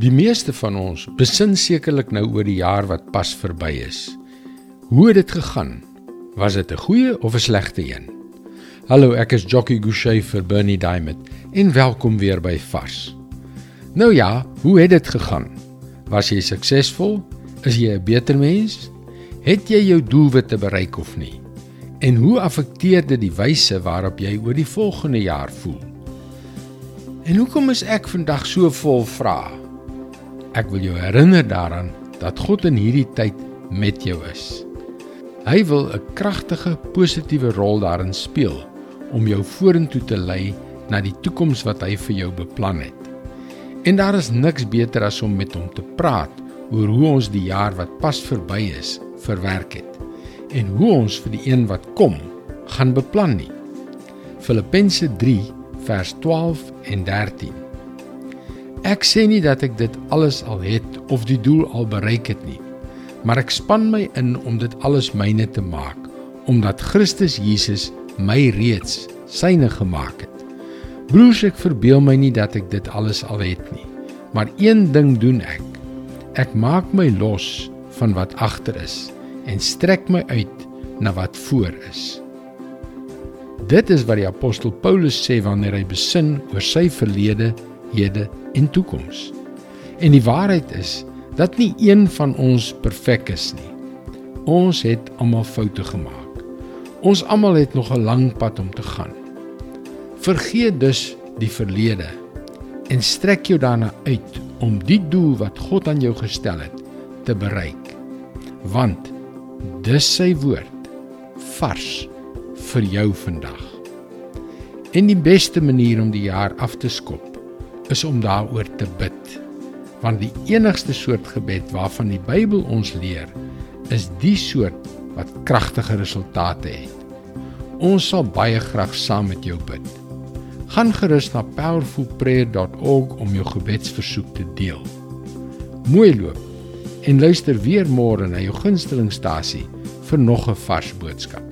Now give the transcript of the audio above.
Die meeste van ons besin sekerlik nou oor die jaar wat pas verby is. Hoe het dit gegaan? Was dit 'n goeie of 'n slegte een? Hallo, ek is Jockey Gouchee vir Bernie Diamond en welkom weer by Vars. Nou ja, hoe het dit gegaan? Was jy suksesvol? Is jy 'n beter mens? Het jy jou doelwitte bereik of nie? En hoe affekteer dit die wyse waarop jy oor die volgende jaar voel? En hoekom is ek vandag so vol vrae? Ek wil jou herinner daaraan dat God in hierdie tyd met jou is. Hy wil 'n kragtige, positiewe rol daarin speel om jou vorentoe te lei na die toekoms wat hy vir jou beplan het. En daar is niks beter as om met hom te praat oor hoe ons die jaar wat pas verby is verwerk het en hoe ons vir die een wat kom gaan beplan nie. Filippense 3 vers 12 en 13 Ek sê nie dat ek dit alles al het of die doel al bereik het nie, maar ek span my in om dit alles myne te maak, omdat Christus Jesus my reeds syne gemaak het. Broers, ek verbeel my nie dat ek dit alles al het nie, maar een ding doen ek. Ek maak my los van wat agter is en strek my uit na wat voor is. Dit is wat die apostel Paulus sê wanneer hy besin oor sy verlede hede en toekoms. En die waarheid is dat nie een van ons perfek is nie. Ons het almal foute gemaak. Ons almal het nog 'n lang pad om te gaan. Vergeet dus die verlede en strek jou daarna uit om die doel wat God aan jou gestel het te bereik. Want dis sy woord vars vir jou vandag. En die beste manier om die jaar af te skop is om daaroor te bid. Want die enigste soort gebed waarvan die Bybel ons leer, is die soort wat kragtige resultate het. Ons sal baie graag saam met jou bid. Gaan gerus na powerfulprayer.org om jou gebedsversoek te deel. Mooi loop en luister weer môre na jou gunstelingstasie vir nog 'n vars boodskap.